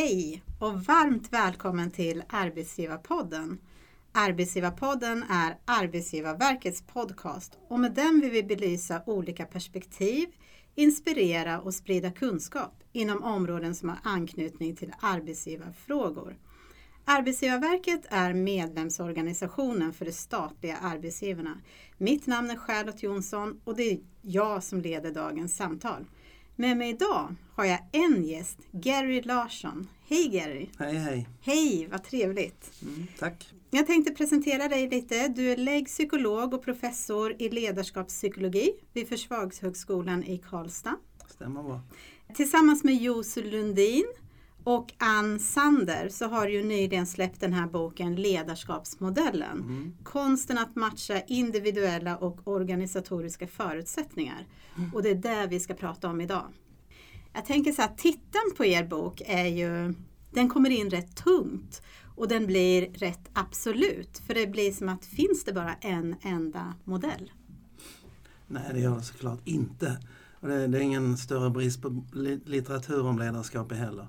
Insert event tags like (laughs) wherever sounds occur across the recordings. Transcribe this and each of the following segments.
Hej och varmt välkommen till Arbetsgivarpodden. Arbetsgivarpodden är Arbetsgivarverkets podcast och med den vill vi belysa olika perspektiv, inspirera och sprida kunskap inom områden som har anknytning till arbetsgivarfrågor. Arbetsgivarverket är medlemsorganisationen för de statliga arbetsgivarna. Mitt namn är Charlotte Jonsson och det är jag som leder dagens samtal. Med mig idag har jag en gäst, Gary Larsson. Hej Gary! Hej hej! Hej, vad trevligt! Mm, tack! Jag tänkte presentera dig lite. Du är läggpsykolog och professor i ledarskapspsykologi vid Försvarshögskolan i Karlstad. Stämmer bra. Tillsammans med Josu Lundin och Ann Sander så har ju nyligen släppt den här boken Ledarskapsmodellen. Mm. Konsten att matcha individuella och organisatoriska förutsättningar. Mm. Och det är det vi ska prata om idag. Jag tänker så här, titeln på er bok är ju, den kommer in rätt tungt och den blir rätt absolut. För det blir som att finns det bara en enda modell? Nej, det gör det såklart inte. Och det, det är ingen större brist på li- litteratur om ledarskap heller.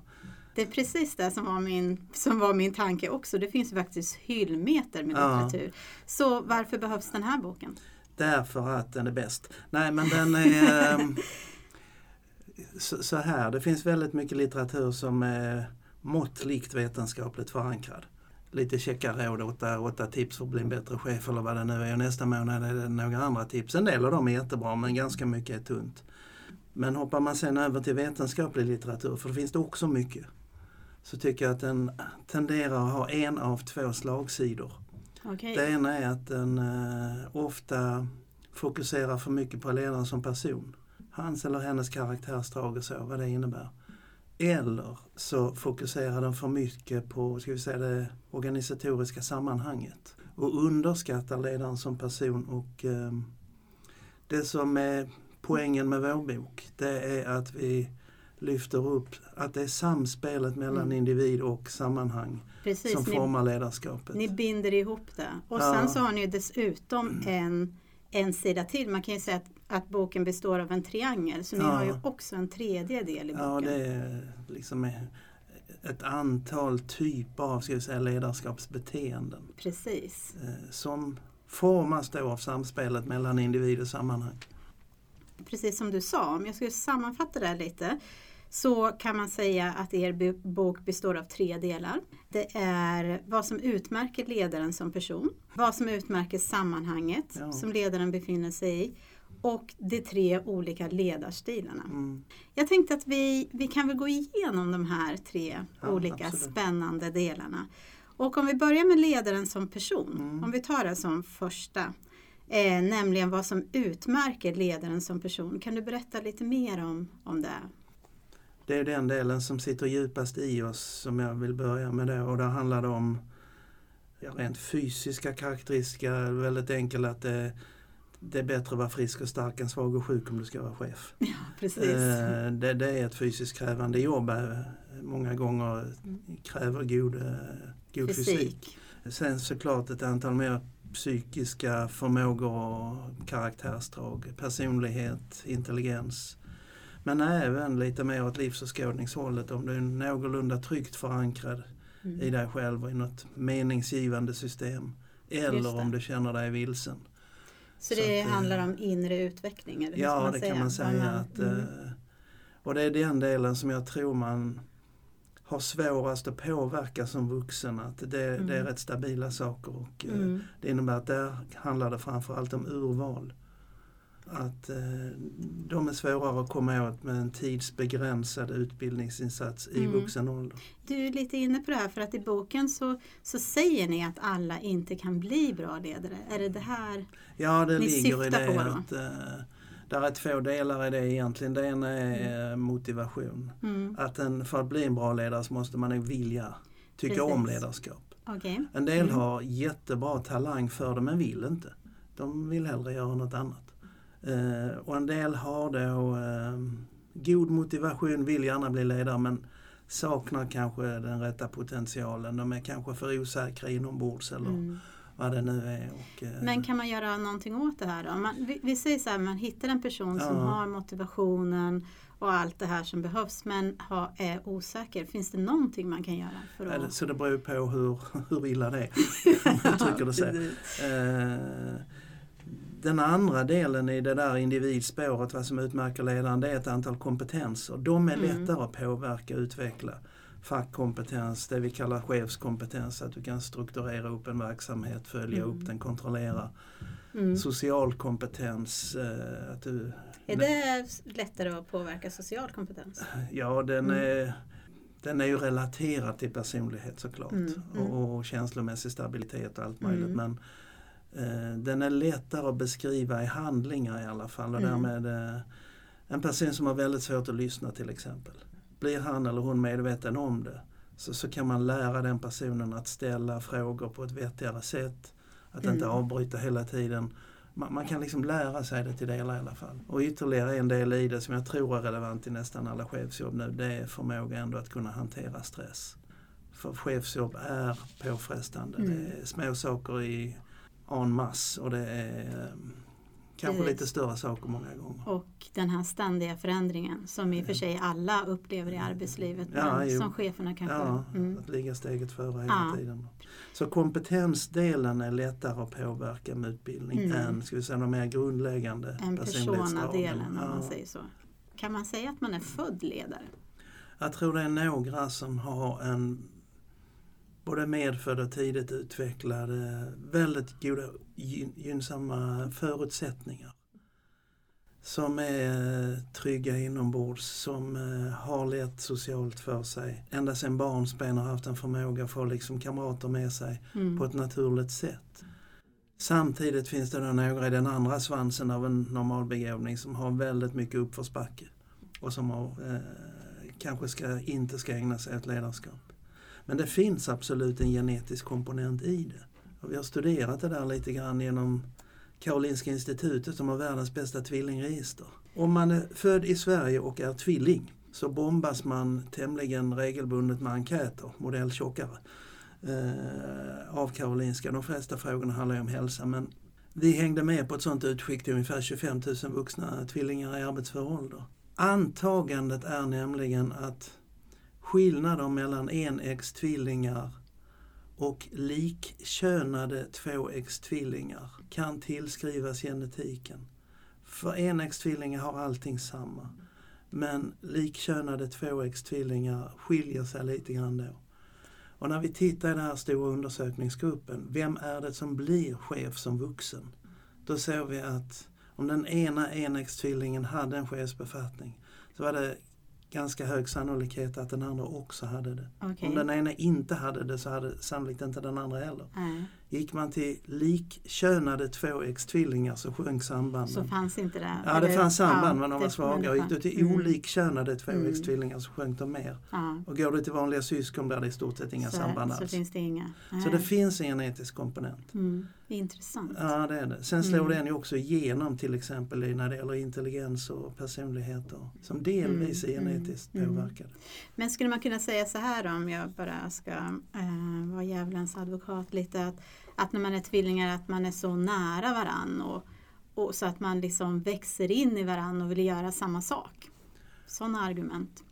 Det är precis det som var min, som var min tanke också. Det finns faktiskt hyllmeter med Ja. litteratur. Så varför behövs den här boken? Därför att den är bäst. Nej, men den är ehm, (laughs) så, så här. Det finns väldigt mycket litteratur som är måttligt vetenskapligt förankrad. Lite checka råd, åtta, åtta tips för att bli en bättre chef eller vad det nu är. Och nästa månad är det några andra tips. En del av dem är jättebra men ganska mycket är tunt. Men hoppar man sen över till vetenskaplig litteratur, för det finns det också mycket, så tycker jag att den tenderar att ha en av två slagsidor. Okej. Det ena är att den eh, ofta fokuserar för mycket på ledaren som person. Hans eller hennes karaktärsdrag och så, vad det innebär. Eller så fokuserar den för mycket på ska vi säga, det organisatoriska sammanhanget och underskattar ledaren som person. Och eh, Det som är poängen med vår bok, det är att vi lyfter upp att det är samspelet mellan Mm. individ och sammanhang Precis, som ni, formar ledarskapet. ni binder ihop det. Och Ja. sen så har ni dessutom en, en sida till. Man kan ju säga att, att boken består av en triangel. Så ni Ja. har ju också en tredje del i boken. Ja, det är liksom ett antal typer av ska vi säga, ledarskapsbeteenden Precis. eh, som formas då av samspelet mellan individ och sammanhang. Precis som du sa, om jag skulle sammanfatta det här lite så kan man säga att er bo- bok består av tre delar. Det är vad som utmärker ledaren som person, vad som utmärker sammanhanget Ja. som ledaren befinner sig i och de tre olika ledarstilarna. Mm. Jag tänkte att vi, vi kan väl gå igenom de här tre Ja, olika absolut. spännande delarna. Och om vi börjar med ledaren som person, Mm. om vi tar det som första, eh, nämligen vad som utmärker ledaren som person. Kan du berätta lite mer om, om det? Det är den delen som sitter djupast i oss som jag vill börja med då. Och där handlar det om ja, rent fysiska karaktäristika. Väldigt enkelt att det, det är bättre att vara frisk och stark än svag och sjuk om du ska vara chef. (laughs) Ja, precis. Eh, Det, det är ett fysiskt krävande jobb. eh, Många gånger kräver god, eh, god fysik. Fysik. Sen såklart ett antal mer psykiska förmågor och karaktärsdrag. Personlighet, intelligens. Men även lite mer åt livsåskådningshållet om du är någorlunda tryggt förankrad i Mm. dig själv och i något meningsgivande system. Eller om du känner dig vilsen. Så så det att, eh, handlar om inre utveckling? Eller Ja, man det säga? kan man säga. Ja, att, mm. eh, och det är den delen som jag tror man har svårast att påverka som vuxen. Att det, det är Mm. rätt stabila saker och eh, Mm. det innebär att där handlar det framförallt om urval. Att eh, de är svårare att komma åt med en tidsbegränsad utbildningsinsats i Mm. vuxen ålder. Du är lite inne på det här för att i boken så, så säger ni att alla inte kan bli bra ledare. Är det det här? Ja, det Ni ligger i på det vad då? att eh, där är två delar i det egentligen. Det ena är eh, motivation. Mm. Att en, för att bli en bra ledare så måste man nog vilja tycka Precis. om ledarskap. Okej. En del Mm. har jättebra talang för det men vill inte. De vill hellre göra något annat. Eh, och en del har då eh, god motivation, vill gärna bli ledare men saknar kanske den rätta potentialen. De är kanske för osäkra inombords eller Mm. vad det nu är. Och, eh, Men kan man göra någonting åt det här då? Man, vi, vi säger så här, man hittar en person som Ja. har motivationen och allt det här som behövs men ha, är osäker. Finns det någonting man kan göra? För eller- att... Så det beror på hur, (laughs) hur illa det är. (laughs) uttrycker det så. Den andra delen i det där individspåret, vad som utmärker ledaren, det är ett antal kompetenser. De är Mm. lättare att påverka och utveckla. Fackkompetens, det vi kallar chefskompetens, att du kan strukturera upp en verksamhet, följa Mm. upp den, kontrollera. Mm. Social kompetens, eh, att du, Är det lättare att påverka social kompetens? ja den Mm. är den är ju relaterad till personlighet såklart Mm, mm. Och, och känslomässig stabilitet och allt möjligt. Mm. Men den är lättare att beskriva i handlingar i alla fall. Och Mm. därmed, eh, en person som har väldigt svårt att lyssna till exempel. Blir han eller hon medveten om det så, så kan man lära den personen att ställa frågor på ett vettigare sätt. Att inte Mm. avbryta hela tiden. Man, man kan liksom lära sig det till delar i alla fall. Och ytterligare en del i det som jag tror är relevant i nästan alla chefsjobb nu det är förmåga ändå att kunna hantera stress. För chefsjobb är påfrestande. Mm. Det är små saker i en masse och det är eh, kanske lite större saker många gånger. Och den här ständiga förändringen som i och för sig alla upplever i arbetslivet Ja, men jo. som cheferna kanske... Ja, Mm. att ligga steget före hela Ja. tiden. Så kompetensdelen är lättare att påverka med utbildning Mm. än ska vi säga, de mer grundläggande En personlighetsdragen. persona-delen om man Ja. säger så. Kan man säga att man är född ledare? Jag tror det är några som har en både medfödd och tidigt utvecklade väldigt goda gyn- gynnsamma förutsättningar. Som är trygga inombords, som eh, har lätt socialt för sig. Ända sedan barnsben har haft en förmåga att få liksom kamrater med sig Mm. på ett naturligt sätt. Samtidigt finns det då några i den andra svansen av en normalbegåvning som har väldigt mycket uppförsbacke och som har, eh, kanske ska, inte ska ägna sig åt ledarskap. Men det finns absolut en genetisk komponent i det. Och vi har studerat det där lite grann genom Karolinska institutet som har världens bästa tvillingregister. Om man är född i Sverige och är tvilling så bombas man tämligen regelbundet med enkäter, modell tjockare, eh, av Karolinska. De flesta frågorna handlar ju om hälsa men vi hängde med på ett sånt utskick till ungefär 25 000 vuxna tvillingar i arbetsför ålder. Antagandet är nämligen att skillnaden mellan enäggstvillingar och likkönade tvåäggstvillingar kan tillskrivas genetiken. För enäggstvillingar har allting samma. Men likkönade tvåäggstvillingar skiljer sig lite grann då. Och när vi tittar i den här stora undersökningsgruppen, vem är det som blir chef som vuxen? Då såg vi att om den ena enäggstvilingen hade en chefsbefattning så var det ganska hög sannolikhet att den andra också hade det. Okej. Om den ena inte hade det så hade sannolikt inte den andra heller. Nej, Gick man till likkönade tvåäggstvillingar så sjönk sambanden. så fanns inte det? Ja, det fanns samband ja, men de var svaga. Och gick du till Mm. olikkönade tvåäggstvillingar så sjönk de mer. Ja, Och går du till vanliga syskon blir det i stort sett inga så, samband så alls. finns det inga. Så Nej. det finns en genetisk komponent. mm. Intressant. Ja, det är det. Sen slår Mm. den ju också igenom till exempel när det gäller intelligens och personligheter som delvis Mm, är genetiskt mm, mm. påverkade. Men skulle man kunna säga så här då, om jag bara ska eh, vara djävulens advokat lite att, att när man är tvillingar att man är så nära varann och, och så att man liksom växer in i varann och vill göra samma sak. Sådana argument.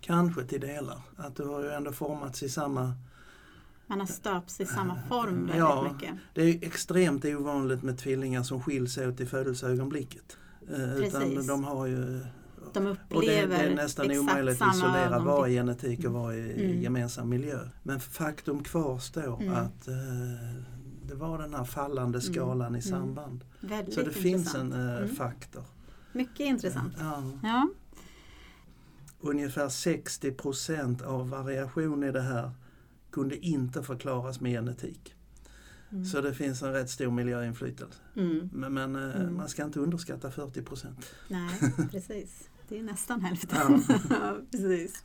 Kanske till delar. Att du har ju ändå formats i samma... Man har stöpts i samma form väldigt Ja. mycket. Det är extremt ovanligt med tvillingar som skiljs åt i födelseögonblicket. Eh, Utan de har ju... De Och det, upplever det är nästan omöjligt att isolera vad genetik och vad är Mm. gemensam miljö. Men faktum kvarstår Mm. att eh, det var den här fallande skalan i samband. Väldigt Så det finns en eh, Mm. faktor. Mycket intressant. Ja. Ja. Ungefär 60 procent av variation i det här kunde inte förklaras med genetik. Mm. Så det finns en rätt stor miljöinflytelse. Mm. Men, men eh, Mm. man ska inte underskatta 40 procent. Nej, (laughs) precis. Det är nästan hälften. Ja. (laughs) Ja, precis.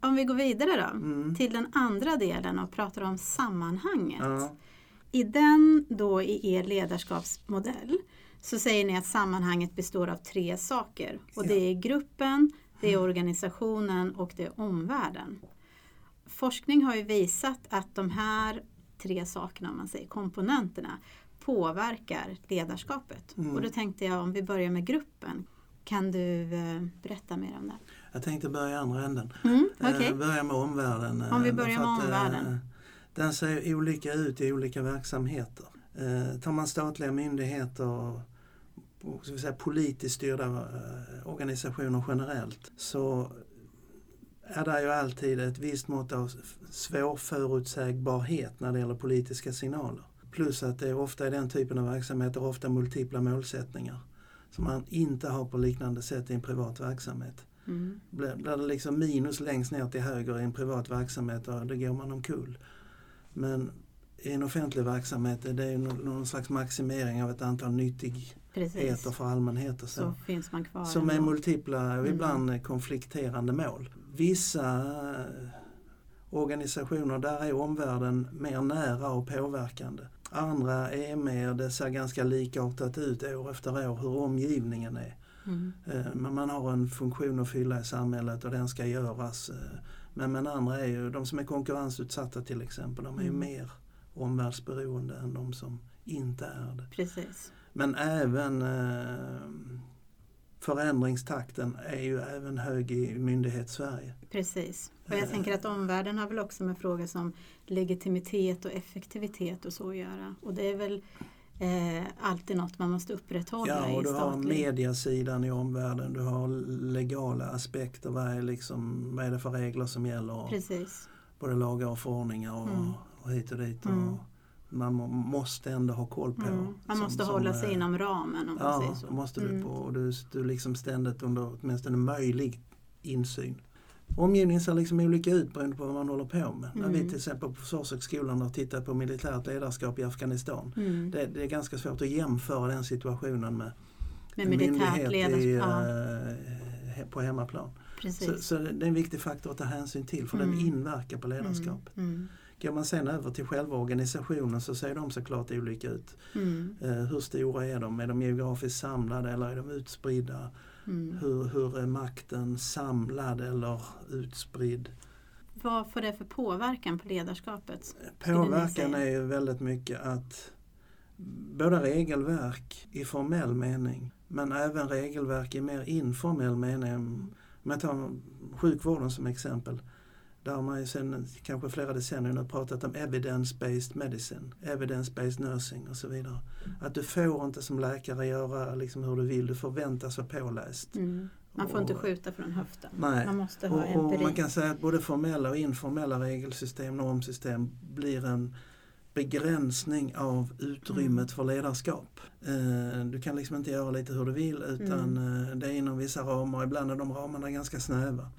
Om vi går vidare då Mm. till den andra delen och pratar om sammanhanget. Ja. I den då i er ledarskapsmodell så säger ni att sammanhanget består av tre saker. Och det är gruppen, det är organisationen och det är omvärlden. Forskning har ju visat att de här tre sakerna, om man säger komponenterna, påverkar ledarskapet. Mm. Och då tänkte jag om vi börjar med gruppen. Kan du eh, berätta mer om det? Jag tänkte börja i andra änden. Mm, Eh, okej. Börja med omvärlden. eh, Om vi börjar därför med omvärlden. eh, Den ser olika ut i olika verksamheter. Eh, Tar man statliga myndigheter och politiskt styrda eh, organisationer generellt så är det ju alltid ett visst mått av svårförutsägbarhet när det gäller politiska signaler. Plus att det ofta i den typen av verksamheter ofta multipla målsättningar som man inte har på liknande sätt i en privat verksamhet. Mm. Blir, blir det liksom minus längst ner till höger i en privat verksamhet, då, går man omkull. Men i en offentlig verksamhet är det nå- någon slags maximering av ett antal nyttigheter Precis. för allmänheten. Så, Så finns man kvar. som är multipla och Mm. ibland konflikterande mål. Vissa eh, organisationer, där är omvärlden mer nära och påverkande. Andra är mer, det ser ganska likartat ut år efter år hur omgivningen är. Mm. Eh, Men man har en funktion att fylla i samhället och den ska göras. eh, Men, men andra är ju, de som är konkurrensutsatta till exempel, de är ju Mm. mer omvärldsberoende än de som inte är det. Precis. Men även eh, förändringstakten är ju även hög i myndighetssverige. Precis. Och jag Eh. tänker att omvärlden har väl också med frågor som legitimitet och effektivitet och så att göra. Och det är väl eh, alltid något man måste upprätthålla Ja, och du har mediasidan i omvärlden, du har legala aspekter, vad är, liksom, vad är det för regler som gäller? Precis. Både lagar och förordningar och, Mm. och hit och dit. Mm. Man må, måste ändå ha koll på. Mm. Man som- måste som, hålla sig inom ramen om man Ja, säger så. måste du Mm. på. Och du, du liksom ständigt under åtminstone möjlig insyn. Omgivningen ser liksom olika ut beroende på vad man håller på med. När vi Mm. till exempel på Försvarshögskolan har tittat på militärt ledarskap i Afghanistan. Mm. Det, det är ganska svårt att jämföra den situationen med Med en militärt myndighet i, he- på hemmaplan. precis. Så, så det är en viktig faktor att ta hänsyn till för den Mm. inverkar på ledarskapet. Går man sen över till själva organisationen så ser de såklart olika ut. Mm. Eh, hur stora är de? Är de geografiskt samlade eller är de utspridda? Mm. Hur, hur är makten samlad eller utspridd? Vad får det för påverkan på ledarskapet? Påverkan är ju väldigt mycket att både regelverk i formell mening men även regelverk i mer informell mening. Om jag tar sjukvården som exempel. Där har man ju sedan kanske flera decennier nu pratat om evidence-based medicine, evidence-based nursing och så vidare. Att du får inte som läkare göra liksom hur du vill, du förväntas vara påläst. Mm. Man får inte skjuta från höften. Nej. Man måste ha Och, och man kan säga att både formella och informella regelsystem, normsystem blir en begränsning av utrymmet Mm. för ledarskap. Eh, Du kan liksom inte göra lite hur du vill utan Mm. eh, det är inom vissa ramar. Ibland är de ramarna ganska snäva.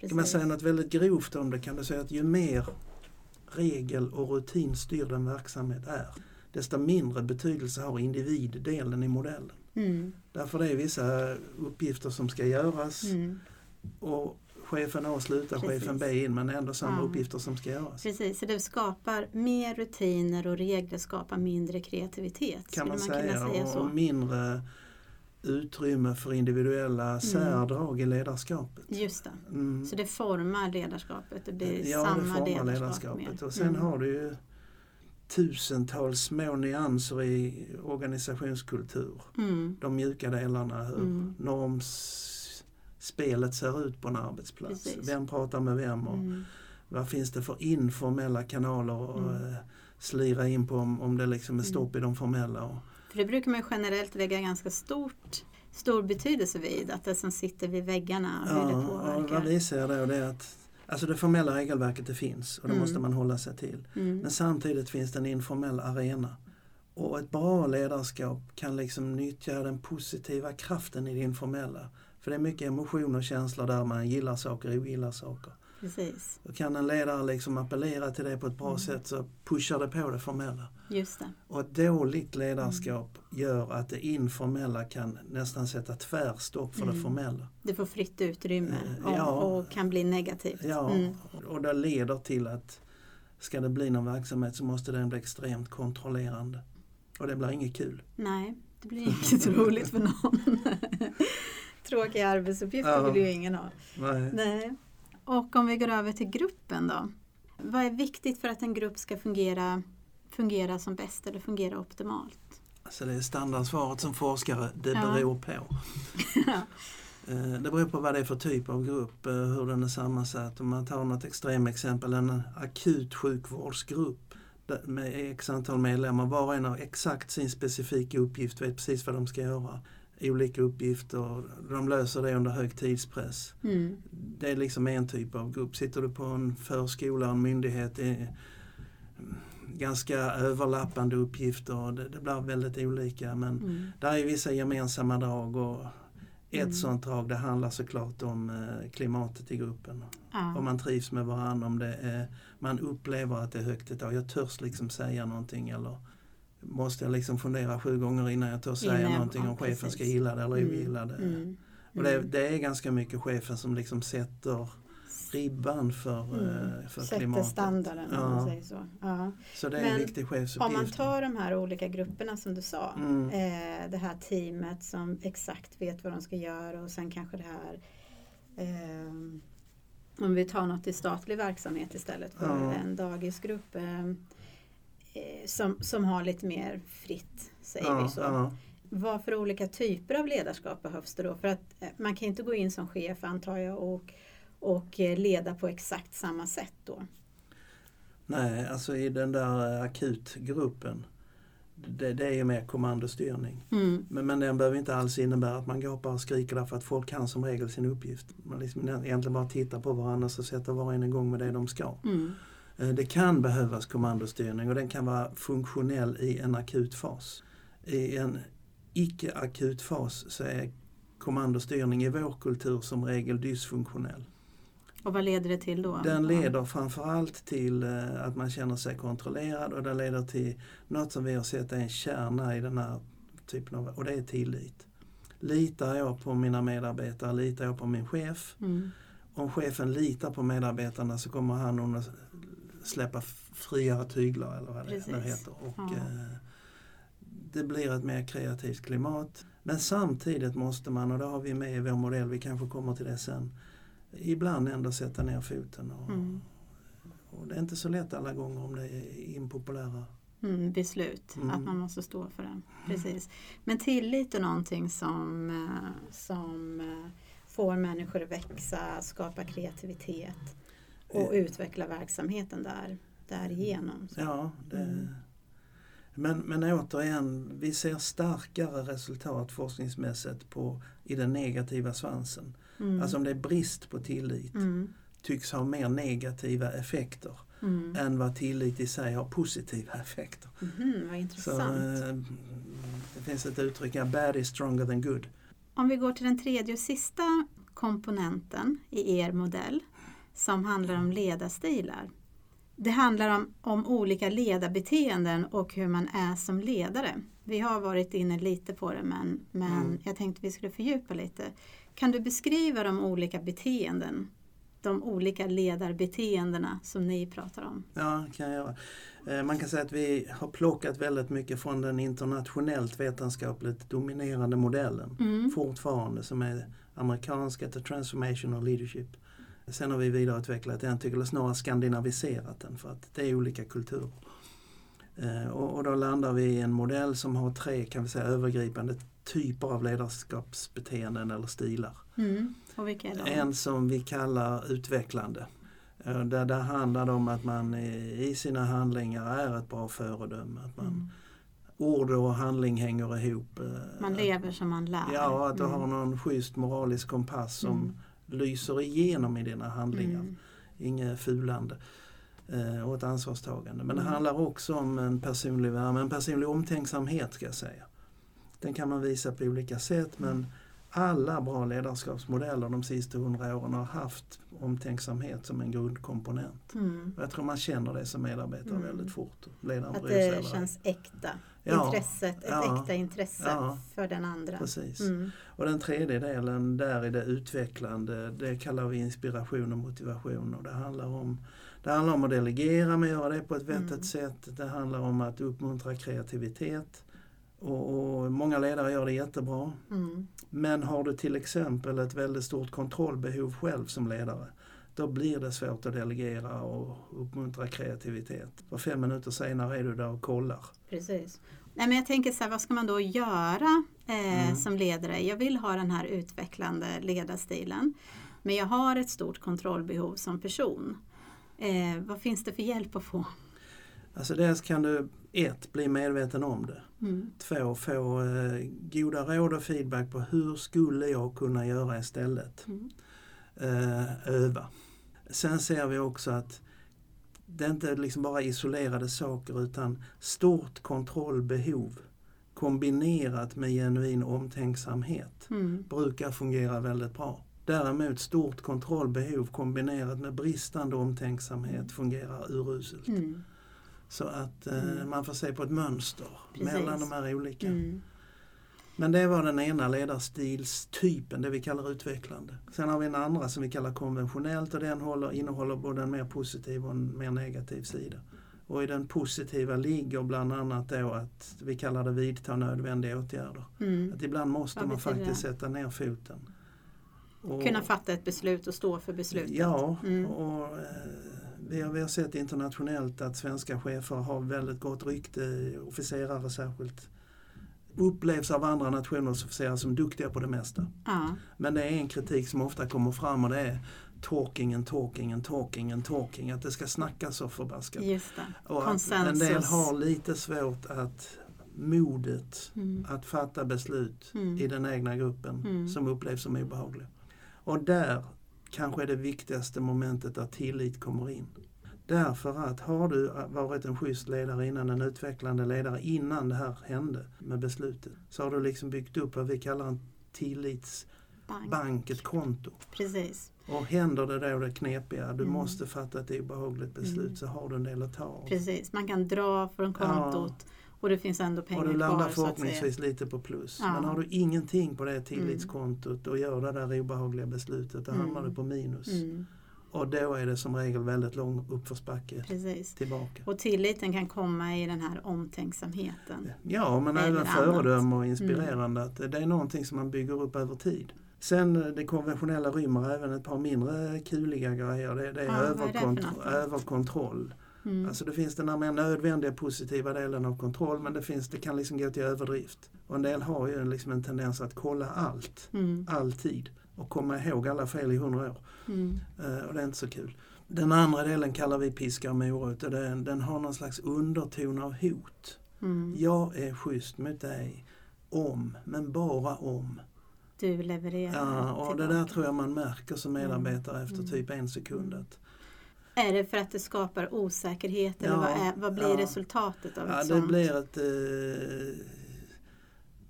Eh, Kan man Precis. säga något väldigt grovt om det kan du säga att ju mer regel och rutinstyrd en verksamhet är desto mindre betydelse har individdelen i modellen. Mm. Därför det är vissa uppgifter som ska göras Mm. och chefen A slutar, Precis. chefen B in men ändå samma Ja. uppgifter som ska göras. Precis, så det skapar mer rutiner och regler skapar mindre kreativitet. Kan man, Skulle säga, kunna säga och, så? och mindre utrymme för individuella särdrag i ledarskapet. Just det. Mm. Så det formar ledarskapet, det blir ja, samma det formar ledarskap ledarskapet. mer. Och sen Mm. har du ju tusentals små nyanser i organisationskultur. Mm. De mjuka delarna, hur Mm. normspelet ser ut på en arbetsplats. Precis. Vem pratar med vem och Mm. vad finns det för informella kanaler att Mm. eh, slira in på om, om det liksom är stopp i de formella. För det brukar man generellt lägga ganska stort, stor betydelse vid, att det som sitter vid väggarna, hur det ja, och vad påverkar. vi ser då det är att alltså det formella regelverket det finns och det Mm. måste man hålla sig till. Mm. Men samtidigt finns det en informell arena. Och ett bra ledarskap kan liksom nyttja den positiva kraften i det informella. För det är mycket emotion och känslor där man gillar saker och ogillar saker. Precis, Och kan en ledare liksom appellera till det på ett bra Mm. sätt så pushar det på det formella. just det. Och ett dåligt ledarskap gör att det informella kan nästan sätta tvärstopp för det Mm. formella. Det får fritt utrymme Eh, och, ja. och kan bli negativt. Ja, Mm. och det leder till att ska det bli någon verksamhet så måste den bli extremt kontrollerande. Och det blir inget kul. Nej, det blir (laughs) inget roligt för någon. (laughs) Tråkiga arbetsuppgifter Ja. vill ju ingen ha. Nej. Nej. Och om vi går över till gruppen då. Vad är viktigt för att en grupp ska fungera, fungera som bäst eller fungera optimalt? Alltså det är standardsvaret som forskare, det Ja. beror på. (laughs) Eh, Det beror på vad det är för typ av grupp, eh, hur den är sammansatt. Om man tar något extremexempel, en akut sjukvårdsgrupp med x antal medlemmar. Var och en har exakt sin specifika uppgift, vet precis vad de ska göra. Olika uppgifter, de löser det under hög tidspress. Mm. Det är liksom en typ av grupp. Sitter du på en förskola en myndighet, det är ganska överlappande uppgifter. Det, det blir väldigt olika men Mm. där är vissa gemensamma drag och ett Mm. sånt drag det handlar såklart om eh, klimatet i gruppen. Ja. Om man trivs med varandra, om det är, man upplever att det är högt i tak. Jag törs liksom säga någonting eller måste jag liksom fundera sju gånger innan jag törs säga Innan någonting om chefen ska gilla det eller Mm. ogilla det. Mm. Och det, Mm. det är ganska mycket chefen som liksom sätter ribban för, Mm. eh, för Sätter klimatet. standarden om Ja. man säger så. Ja. Så det är Men en viktig chefsuppgift. Om man tar de här olika grupperna som du sa. Mm. Eh, det här teamet som exakt vet vad de ska göra och sen kanske det här eh, om vi tar något i statlig verksamhet istället för Ja. en dagisgrupp eh, som, som har lite mer fritt, säger ja, vi så. ja. Vad för olika typer av ledarskap behövs det då? För att eh, man kan inte gå in som chef antar jag och, och eh, leda på exakt samma sätt då. Nej, alltså i den där eh, akutgruppen det, det är ju mer kommandostyrning. Mm. Men, men den behöver inte alls innebära att man gapar och skriker därför att folk kan som regel sin uppgift. Man liksom egentligen bara tittar på varandra och sätter var och en igång med det de ska. Mm. Eh, Det kan behövas kommandostyrning och den kan vara funktionell i en akut fas. I en icke-akut fas så är kommandostyrning i vår kultur som regel dysfunktionell. Och vad leder det till då? Den leder framförallt till eh, att man känner sig kontrollerad och den leder till något som vi har sett är en kärna i den här typen av, och det är tillit. Litar jag på mina medarbetare, litar jag på min chef. Mm. Om chefen litar på medarbetarna så kommer han släppa friare tyglar eller vad det Precis. nu heter. Och, Ja. eh, det blir ett mer kreativt klimat. Men samtidigt måste man, och det har vi med i vår modell, vi kanske kommer till det sen, ibland ändå sätta ner foten. Och, Mm. och det är inte så lätt alla gånger om det är impopulära. Mm, beslut, Mm. att man måste stå för den. Precis. Men tillit är någonting som, eh, som eh, får människor att växa, skapa kreativitet och utveckla verksamheten där, därigenom. Så. Ja, det, Mm. men, men återigen, vi ser starkare resultat forskningsmässigt på, i den negativa svansen. Mm. Alltså om det är brist på tillit mm. tycks ha mer negativa effekter Mm. än vad tillit i sig har positiva (laughs) effekter. Mhm, vad Så, intressant. eh, det finns ett uttryck, bad is stronger than good. Om vi går till den tredje och sista komponenten i er modell som handlar om ledarstilar. Det handlar om, om olika ledarbeteenden och hur man är som ledare. Vi har varit inne lite på det men, men Mm. jag tänkte vi skulle fördjupa lite. Kan du beskriva de olika beteenden, de olika ledarbeteendena som ni pratar om? Ja, kan jag göra. Eh, Man kan säga att vi har plockat väldigt mycket från den internationellt vetenskapligt dominerande modellen. Mm. fortfarande som är amerikanska The Transformational Leadership. Sen har vi vidareutvecklat den, eller snarare skandinaviserat den för att det är olika kulturer. Eh, och, och då landar vi i en modell som har tre kan vi säga, övergripande typer av ledarskapsbeteenden eller stilar. Mm. Och vilka är de? En som vi kallar utvecklande. Eh, Där, där handlar det om att man i, i sina handlingar är ett bra föredöme. Att man, Mm. Ord och handling hänger ihop. eh, Man lever som man lär. Ja, att du Mm. har någon schysst moralisk kompass som Mm. Lyser igenom i dina handlingar. Mm. Inget fulande eh, och ett ansvarstagande. Men det Mm. handlar också om en personlig värme, en personlig omtänksamhet ska jag säga. Den kan man visa på olika sätt men alla bra ledarskapsmodeller de sista hundra åren har haft omtänksamhet som en grundkomponent. Mm. Jag tror man känner det som medarbetare Mm. väldigt fort. Ledaren Att det känns äkta. Ja, Intresset, ett ja, äkta intresse ja. för den andra. Precis. Mm. Och den tredje delen, där är det utvecklande. Det kallar vi inspiration och motivation. Och det, handlar om, det handlar om att delegera men göra det på ett vettigt Mm. sätt. Det handlar om att uppmuntra kreativitet. Och, och Många ledare gör det jättebra. Mm. Men har du till exempel ett väldigt stort kontrollbehov själv som ledare. Då blir det svårt att delegera och uppmuntra kreativitet. Och fem minuter senare är du där och kollar. Precis. Nej, men jag tänker så här, vad ska man då göra eh, Mm. som ledare? Jag vill ha den här utvecklande ledarstilen. Men jag har ett stort kontrollbehov som person. Eh, vad finns det för hjälp att få? Alltså dels kan du ett, bli medveten om det. Mm. Två, få eh, goda råd och feedback på hur skulle jag kunna göra istället. Mm. Eh, öva. Sen ser vi också att det är inte liksom bara isolerade saker utan stort kontrollbehov kombinerat med genuin omtänksamhet Mm. brukar fungera väldigt bra. Däremot stort kontrollbehov kombinerat med bristande omtänksamhet fungerar uruselt. Mm. Så att eh, Mm. man får se på ett mönster Precis. mellan de här olika. Mm. Men det var den ena ledarstilstypen, det vi kallar utvecklande. Sen har vi en andra som vi kallar konventionellt och den håller, innehåller både en mer positiv och en mer negativ sida. Och i den positiva ligger bland annat då att vi kallar det vidta nödvändiga åtgärder. Mm. Att ibland måste man faktiskt sätta ner foten. Och- Kunna fatta ett beslut och stå för beslutet. Ja, Mm. och eh, vi, har, vi har sett internationellt att svenska chefer har väldigt gott rykte, officerare särskilt. Upplevs av andra nationers officerare som duktiga på det mesta. Ja. Men det är en kritik som ofta kommer fram och det är talkingen, talkingen, talkingen, talking. Att det ska snackas så förbaskat. Just det. Och att en del har lite svårt att modet Mm. att fatta beslut Mm. i den egna gruppen Mm. som upplevs som obehagliga. Och där kanske är det viktigaste momentet där tillit kommer in. Därför att har du varit en schysst ledare innan, en utvecklande ledare innan det här hände med beslutet, så har du liksom byggt upp vad vi kallar en tillitsbank, Bank. ett konto. Precis. Och händer det då det knepiga, du Mm. måste fatta ett obehagligt beslut, Mm. så har du en del att ta av. Precis. Man kan dra från kontot och det finns ändå pengar Och du landar kvar. Förhoppningsvis lite på plus. Ja. Men har du ingenting på det tillitskontot och gör det där obehagliga beslutet, då Mm. hamnar du på minus. Mm. Och då är det som regel väldigt lång uppförsbacke Precis. tillbaka. Och tilliten kan komma i den här omtänksamheten. Ja, men även föredöme och inspirerande. Att det är någonting som man bygger upp över tid. Sen eh, det konventionella rymmer även ett par mindre kuliga grejer. Det, det är Ja, vad är det överkontroll. Mm. Alltså det finns den här mer nödvändiga positiva delen av kontroll men det, finns, det kan liksom gå till överdrift. Och en del har ju liksom en tendens att kolla allt, Mm. alltid. Och komma ihåg alla fel i hundra år. Mm. Eh, och det är inte så kul. Den andra delen kallar vi piska och morot och den, den har någon slags underton av hot. Mm. Jag är schysst mot dig om, men bara om. Du levererar Ja, och det tillbaka. där tror jag man märker som medarbetare efter Mm. typ en sekund. Att, Är det för att det skapar osäkerhet eller Ja, vad, är, vad blir ja. resultatet av ja, ett det sånt? blir ett eh,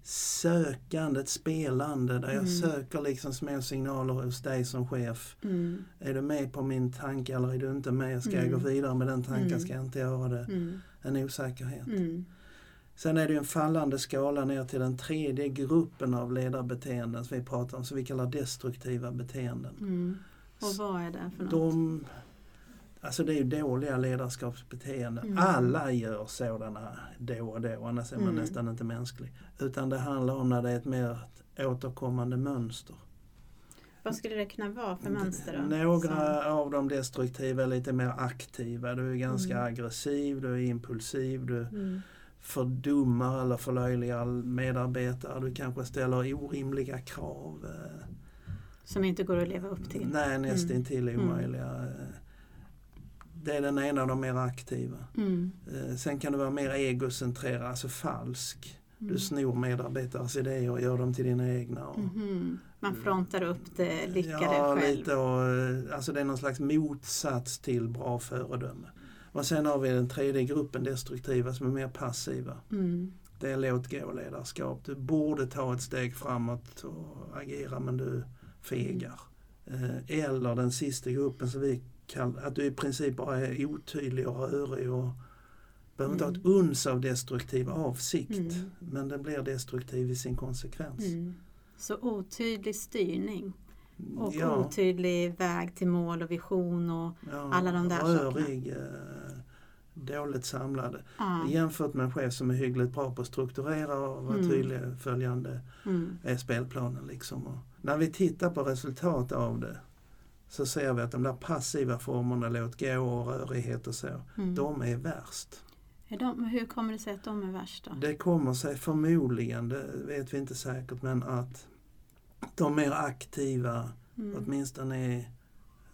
sökande, ett spelande där jag Mm. söker liksom små signaler hos dig som chef. Mm. Är du med på min tanke eller är du inte med? Ska jag Mm. gå vidare med den tanken? Mm. Ska jag inte göra det? Mm. En osäkerhet. Mm. Sen är det en fallande skala ner till den tredje gruppen av ledarbeteenden som vi pratar om, som vi kallar destruktiva beteenden. Mm. Och vad är det för något? De, alltså det är ju dåliga ledarskapsbeteenden. Mm. Alla gör sådana då och då, annars är man Mm. nästan inte mänsklig. Utan det handlar om när det är ett mer återkommande mönster. Vad skulle det kunna vara för mönster då? Några av de destruktiva är lite mer aktiva. Du är ganska Mm. aggressiv, du är impulsiv, du Som, mm. fördummar eller förlöjligar medarbetare. Du kanske ställer orimliga krav. eh, som inte går att leva upp till. Nej, nästintill Mm. omöjliga. eh. Det är den ena av de mer aktiva. Mm. Eh, Sen kan du vara mer egocentrerad, alltså falsk. Mm. Du snor medarbetares idéer och gör dem till dina egna. Och, Mhm. Man frontar upp det lyckade ja, själv. lite och, eh, alltså det är någon slags motsats till bra föredöme. Och sen har vi den tredje gruppen destruktiva som är mer passiva. Mm. Det är låt gå ledarskap. Du borde ta ett steg framåt och agera men du fegar. Eh, Eller den sista gruppen som vi att du i princip bara är otydlig och rörig och behöver inte ha ett Mm. uns av destruktiv avsikt. Mm. Men den blir destruktiv i sin konsekvens. Mm. Så otydlig styrning och ja, otydlig väg till mål och vision. Och, ja, alla de där rörig, eh, dåligt samlad. ja. Jämfört med en chef som är hyggligt bra på att strukturera och vara Mm. tydlig följande Mm. är spelplanen. Liksom. Och när vi tittar på resultat av det så ser vi att de där passiva formerna, låt gå och rörighet och så, Mm. de är värst. Är de, hur kommer det sig att de är värst då? Det kommer sig förmodligen, det vet vi inte säkert, men att de mer aktiva, Mm. åtminstone i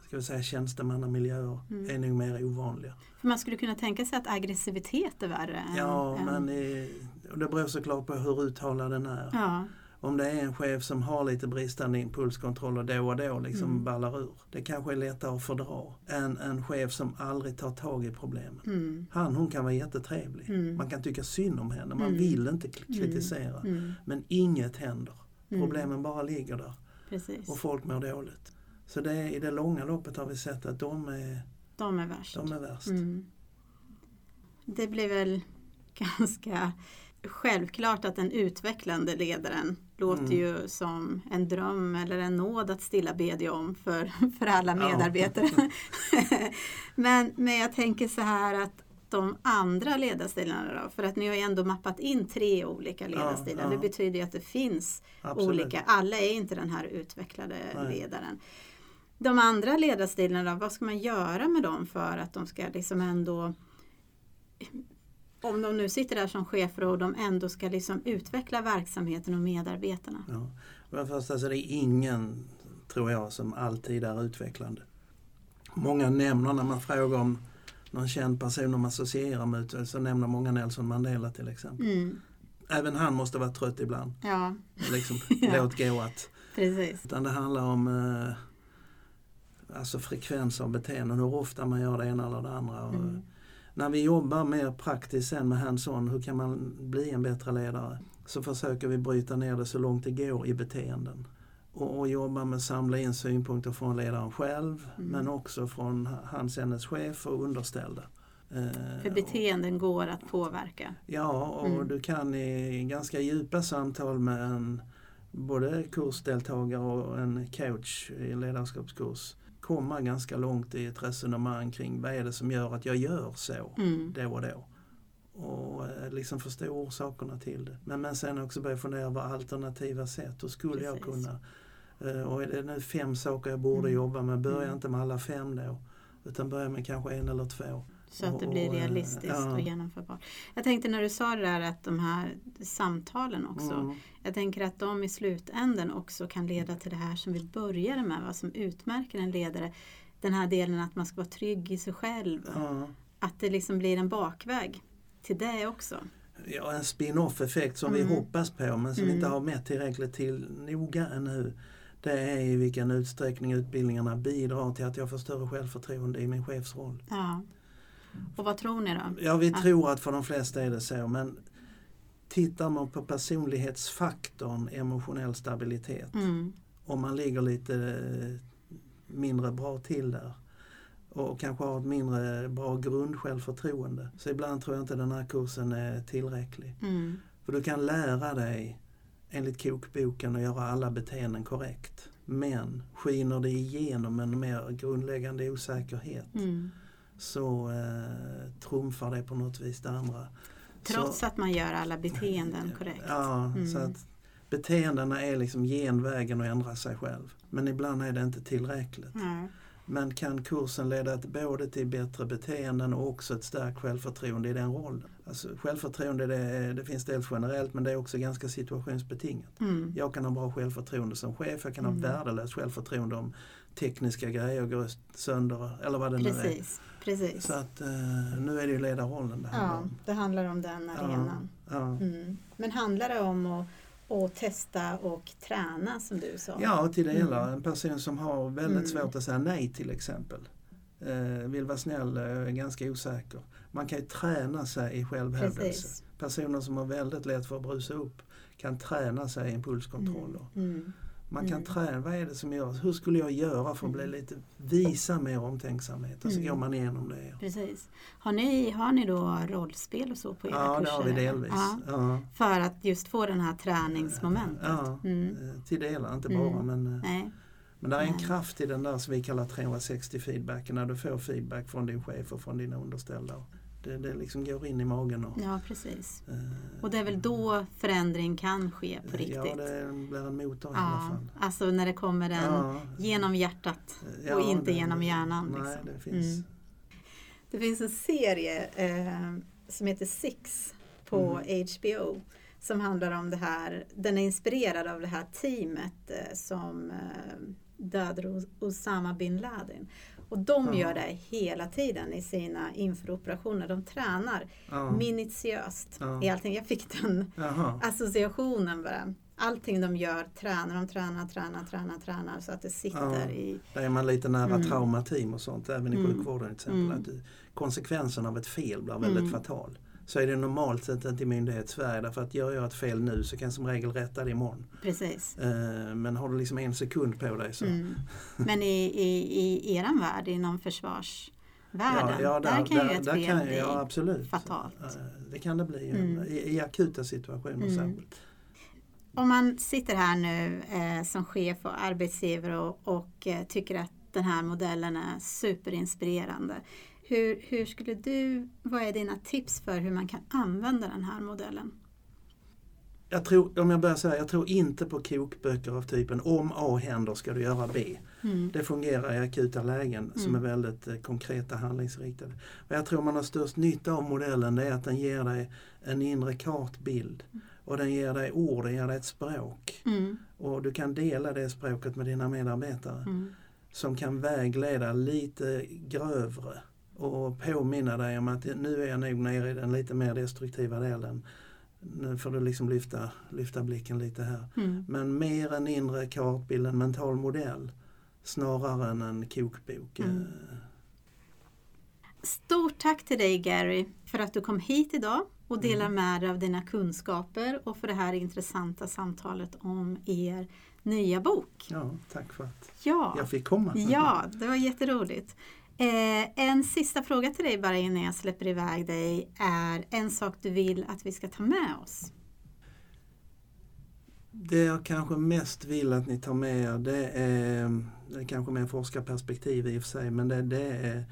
ska vi säga, tjänstemannamiljöer, Mm. är nog mer ovanliga. För man skulle kunna tänka sig att aggressivitet är värre. Ja, än, men i, och det beror såklart på hur uttalad den är. Ja, Om det är en chef som har lite bristande impulskontroll och då och då liksom Mm. ballar ur. Det kanske är lättare att fördra än en chef som aldrig tar tag i problemen. mm, Han, hon kan vara jättetrevlig. Mm. Man kan tycka synd om henne, man Mm. vill inte k- kritisera. mm, Men inget händer. mm. Problemen bara ligger där Precis. och folk mår dåligt. Så det, är- i det långa loppet har vi sett att de är, De är värst. de är värst. Mm. Det blir väl (laughs) ganska självklart att den utvecklande ledaren låter Mm. ju som en dröm eller en nåd att stilla bedja om för, (laughs) för alla Ja. medarbetare. (laughs) men, men jag tänker så här att de andra ledarstilarna då, för att ni har ju ändå mappat in tre olika ledarstilar. ja. Det betyder ju att det finns Absolut. olika. Alla är inte den här utvecklade Nej. ledaren. De andra ledarstilarna, då, vad ska man göra med dem för att de ska liksom ändå om de nu sitter där som chefer och de ändå ska liksom utveckla verksamheten och medarbetarna. Ja. För det första så är det ingen, tror jag, som alltid är utvecklande. Många nämner när man frågar om någon känd person de associerar med så nämner många Nelson Mandela till exempel. Mm. Även han måste vara trött ibland. Ja, Liksom, (laughs) Ja. Låt gå att. precis. Utan det handlar om eh, alltså frekvens av beteenden, hur ofta man gör det ena eller det andra. Och, Mm. När vi jobbar mer praktiskt sen med hands-on, hur kan man bli en bättre ledare? Så försöker vi bryta ner det så långt det går i beteenden. Och, och jobba med att samla in synpunkter från ledaren själv Mm. men också från hans hennes chef och underställda. Eh, För beteenden går att påverka. Ja, och Mm. du kan i ganska djupa samtal med en både kursdeltagare och en coach i ledarskapskurs komma ganska långt i ett resonemang kring vad är det som gör att jag gör så Mm. då och då. Och eh, liksom förstå orsakerna till det. Men, men sen också börja fundera på alternativa sätt. Hur skulle jag Precis. kunna? Eh, Och är det nu fem saker jag borde Mm. jobba med, börja Mm. inte med alla fem då. Utan börja med kanske en eller två. Så att det blir realistiskt ja. och genomförbart. Jag tänkte när du sa det där att de här samtalen också. Mm. Jag tänker att de i slutänden också kan leda till det här som vi började med. Vad som utmärker en ledare. Den här delen att man ska vara trygg i sig själv. Ja. Att det liksom blir en bakväg till det också. Ja, en spin-off effekt som Mm. vi hoppas på men som vi Mm. inte har mätt tillräckligt till noga ännu. Det är i vilken utsträckning utbildningarna bidrar till att jag får större självförtroende i min chefsroll. Ja. Och vad tror ni då? Ja, vi tror att för de flesta är det så men tittar man på personlighetsfaktorn emotionell stabilitet Mm. om man ligger lite eh, mindre bra till där och kanske har ett mindre bra grundsjälvförtroende. Så ibland tror jag inte den här kursen är tillräcklig. Mm. För du kan lära dig enligt kokboken att göra alla beteenden korrekt. Men skiner det igenom en mer grundläggande osäkerhet Mm. Så eh, trumfar det på något vis det andra. Trots så, att man gör alla beteenden korrekt. Ja, Mm. så att beteendena är liksom genvägen att ändra sig själv. Men ibland är det inte tillräckligt. Ja. Men kan kursen leda till både till bättre beteenden och också ett starkt självförtroende i den rollen? Alltså, självförtroende det, är- det finns dels generellt men det är också ganska situationsbetingat. Mm. Jag kan ha bra självförtroende som chef, jag kan Mm. ha värdelöst självförtroende om tekniska grejer går sönder eller vad det nu är. Precis, precis. Så att eh, nu är det ju ledarrollen det handlar Ja, om. det handlar om den arenan. Ja. Mm. Men handlar det om att, att testa och träna som du sa? ja, till delar. Mm. En person som har väldigt Mm. svårt att säga nej till exempel. Eh, vill vara snäll, eh, ganska osäker. Man kan ju träna sig i självhävdelse. Precis. Personer som har väldigt lätt för att brusa upp kan träna sig i impulskontroll. Mm. Mm. Man kan Mm. träna, vad är det som gör, hur skulle jag göra för att bli lite, visa mer omtänksamhet och så Mm. går man igenom det. Precis. Har ni, har ni då rollspel och så på era Ja, det kurser? har vi delvis. Ja, Ja. för att just få den här träningsmomentet? Ja, Mm. eh, till delar, inte Mm. bara. Men, eh, Nej. men det är en Nej. kraft i den där som vi kallar 360 feedbacken, när du får feedback från din chef och från dina underställda. Det, det liksom går in i magen. Och, Ja, precis. eh, Och det är väl då förändring kan ske på riktigt. Ja, det blir en motor i alla Ja, fall. alltså när det kommer en Ja, genom hjärtat ja, och inte det- genom hjärnan. Nej, liksom. det finns. Mm. Det finns en serie eh, som heter Six på Mhm. HBO som handlar om det här. Den är inspirerad av det här teamet eh, som eh, dödade Os- Osama bin Laden. Och de gör det hela tiden i sina infraoperationer. De tränar minutiöst i allting. Jag fick den associationen bara. Allting de gör tränar, de tränar, tränar, tränar, tränar så att det sitter Ja. i... Där är man lite nära Mm. traumateam och sånt, även i Mm. sjukvården till exempel. Mm. Att konsekvensen av ett fel blir väldigt Mm. fatal. Så är det normalt sett inte i myndighetssverige därför att gör jag ett fel nu så kan jag som regel rätta det imorgon. Precis. Eh, men har du liksom en sekund på dig så Mm. Men i, i, i eran värld, inom försvarsvärlden, där, kan ju ett fel kan, bli ja, absolut. fatalt. Eh, Det kan det bli Mm. i, i akuta situationer Mm. särskilt. Om man sitter här nu eh, som chef och arbetsgivare och, och eh, tycker att den här modellen är superinspirerande. Hur, hur skulle du, vad är dina tips för hur man kan använda den här modellen? Jag tror, om jag börjar säga, jag tror inte på kokböcker av typen om A händer ska du göra B. Mm. Det fungerar i akuta lägen som är Mm. väldigt eh, konkreta handlingsriktade. Vad jag tror man har störst nytta av modellen det är att den ger dig en inre kartbild. Och den ger dig ord, den ger dig ett språk. Mm. Och du kan dela det språket med dina medarbetare. Mm. Som kan vägleda lite grövre. Och påminna dig om att nu är jag nog nere i den lite mer destruktiva delen. Nu får du liksom lyfta, lyfta blicken lite här. Mm. Men mer en inre kartbild, en mental modell. Snarare än en kokbok. Mm. Eh, Stort tack till dig Gary för att du kom hit idag och delar Mm. med dig av dina kunskaper och för det här intressanta samtalet om er nya bok. Ja, tack för att Ja, jag fick komma. ja det var jätteroligt. Eh, en sista fråga till dig bara innan jag släpper iväg dig är en sak du vill att vi ska ta med oss. Det jag kanske mest vill att ni tar med er det är, det är kanske mer forskarperspektiv i och för sig, men det, det är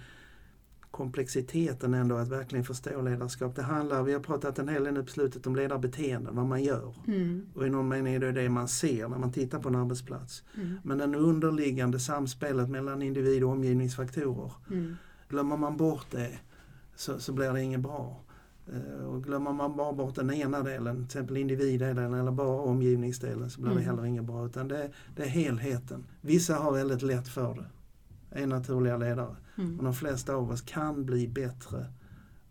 komplexiteten ändå att verkligen förstå ledarskap. Det handlar, vi har pratat en hel del nu på slutet om ledarbeteenden, vad man gör. Mm, Och i någon mening är det det man ser när man tittar på en arbetsplats. mm, Men den underliggande samspelet mellan individ och omgivningsfaktorer mm, Glömmer man bort det så, så blir det inget bra. Eh, Och glömmer man bara bort den ena delen, till exempel individdelen eller bara omgivningsdelen så blir det Mm. heller inget bra. Utan det, det är helheten. Vissa har väldigt lätt för det. Är naturliga ledare. Mm, de flesta av oss kan bli bättre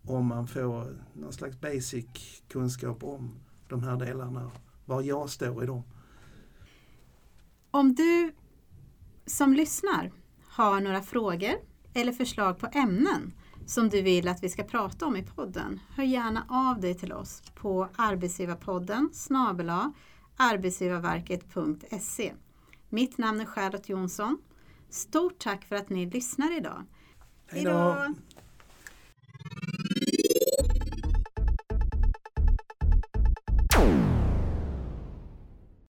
om man får någon slags basic kunskap om de här delarna. Var jag står i dem. Om du som lyssnar har några frågor eller förslag på ämnen som du vill att vi ska prata om i podden, hör gärna av dig till oss på arbetsgivarpodden snabela arbetsgivarverket.se. Mitt namn är Charlotte Jonsson. Stort tack för att ni lyssnar idag. Hej då!